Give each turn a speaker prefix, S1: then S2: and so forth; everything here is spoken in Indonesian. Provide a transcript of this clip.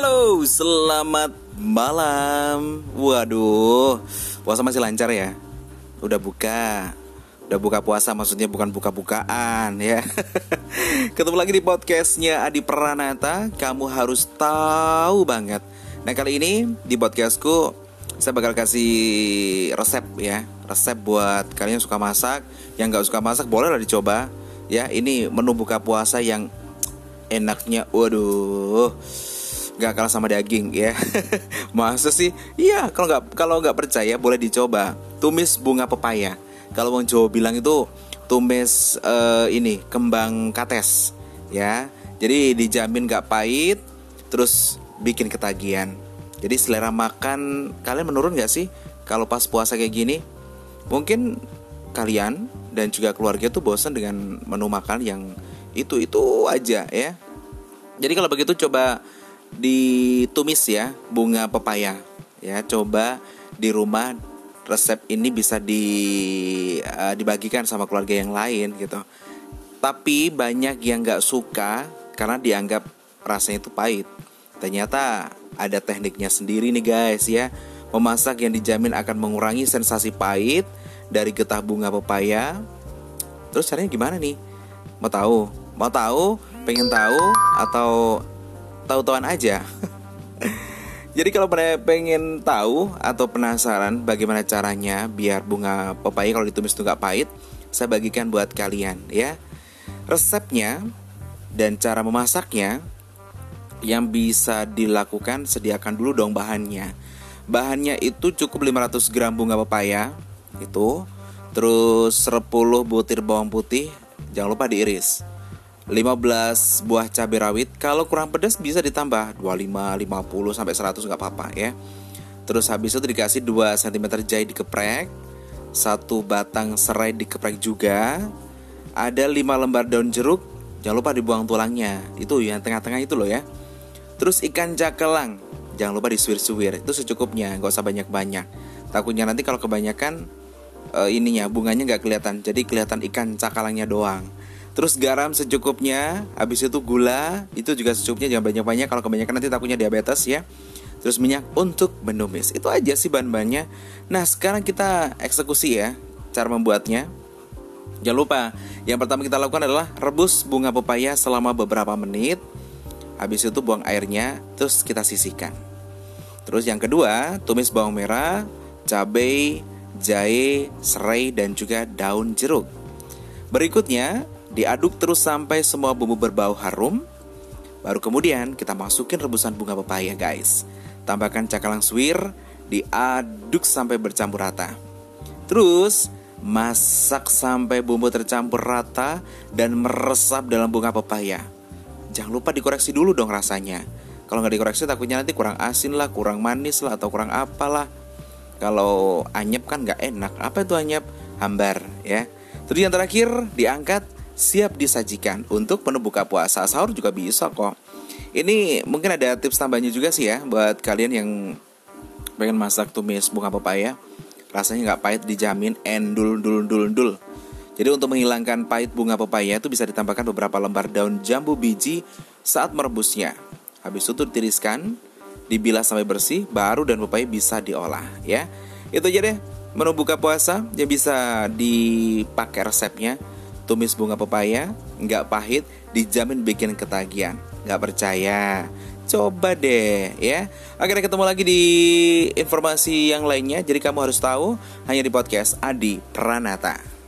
S1: Halo, selamat malam. Waduh, puasa masih lancar ya? Udah buka. Udah buka puasa maksudnya bukan buka-bukaan ya. Ketemu lagi di podcastnya Adi Pranata. Kamu harus tahu banget. Nah kali ini di podcastku saya bakal kasih resep ya, resep buat kalian yang suka masak, yang nggak suka masak boleh lah dicoba. Ya ini menu buka puasa yang enaknya, waduh nggak kalah sama daging ya. Masa sih? Iya kalau nggak kalau nggak percaya boleh dicoba. Tumis bunga pepaya. Kalau mau Jawa bilang itu tumis uh, ini kembang kates ya. Jadi dijamin nggak pahit terus bikin ketagihan. Jadi selera makan kalian menurun nggak sih? Kalau pas puasa kayak gini mungkin kalian dan juga keluarga tuh bosan dengan menu makan yang itu itu aja ya. Jadi kalau begitu coba ditumis ya bunga pepaya. Ya coba di rumah resep ini bisa di uh, dibagikan sama keluarga yang lain gitu. Tapi banyak yang nggak suka karena dianggap rasanya itu pahit. Ternyata ada tekniknya sendiri nih guys ya. Memasak yang dijamin akan mengurangi sensasi pahit dari getah bunga pepaya. Terus caranya gimana nih? Mau tahu? Mau tahu? Pengen tahu? Atau tahu-tahuan aja. Jadi kalau pengen tahu atau penasaran bagaimana caranya biar bunga pepaya kalau ditumis itu nggak pahit, saya bagikan buat kalian ya. Resepnya dan cara memasaknya yang bisa dilakukan sediakan dulu dong bahannya. Bahannya itu cukup 500 gram bunga pepaya itu, terus 10 butir bawang putih, jangan lupa diiris. 15 buah cabai rawit. Kalau kurang pedas bisa ditambah 25 50 sampai 100 nggak apa-apa ya. Terus habis itu dikasih 2 cm jahe dikeprek satu batang serai dikeprek juga ada 5 lembar daun jeruk jangan lupa dibuang tulangnya. Itu yang tengah-tengah itu loh ya. Terus ikan jakelang jangan lupa disuir-suir itu secukupnya nggak usah banyak-banyak. Takutnya nanti kalau kebanyakan uh, ininya bunganya nggak kelihatan jadi kelihatan ikan cakalangnya doang Terus garam secukupnya, habis itu gula, itu juga secukupnya jangan banyak-banyak kalau kebanyakan nanti takutnya diabetes ya. Terus minyak untuk menumis. Itu aja sih bahan-bahannya. Nah, sekarang kita eksekusi ya cara membuatnya. Jangan lupa, yang pertama kita lakukan adalah rebus bunga pepaya selama beberapa menit. Habis itu buang airnya, terus kita sisihkan. Terus yang kedua, tumis bawang merah, cabai, jahe, serai, dan juga daun jeruk. Berikutnya, Diaduk terus sampai semua bumbu berbau harum. Baru kemudian kita masukin rebusan bunga pepaya guys. Tambahkan cakalang suwir, diaduk sampai bercampur rata. Terus masak sampai bumbu tercampur rata dan meresap dalam bunga pepaya. Jangan lupa dikoreksi dulu dong rasanya. Kalau nggak dikoreksi takutnya nanti kurang asin lah, kurang manis lah, atau kurang apalah. Kalau anyep kan nggak enak. Apa itu anyep? Hambar ya. Terus yang terakhir diangkat siap disajikan untuk menu buka puasa sahur juga bisa kok. Ini mungkin ada tips tambahnya juga sih ya buat kalian yang pengen masak tumis bunga pepaya. Rasanya nggak pahit dijamin endul dul dul dul. Jadi untuk menghilangkan pahit bunga pepaya itu bisa ditambahkan beberapa lembar daun jambu biji saat merebusnya. Habis itu ditiriskan, dibilas sampai bersih, baru dan pepaya bisa diolah ya. Itu aja deh menu buka puasa yang bisa dipakai resepnya tumis bunga pepaya, nggak pahit, dijamin bikin ketagihan. Nggak percaya? Coba deh ya. Akhirnya ketemu lagi di informasi yang lainnya. Jadi kamu harus tahu hanya di podcast Adi Pranata.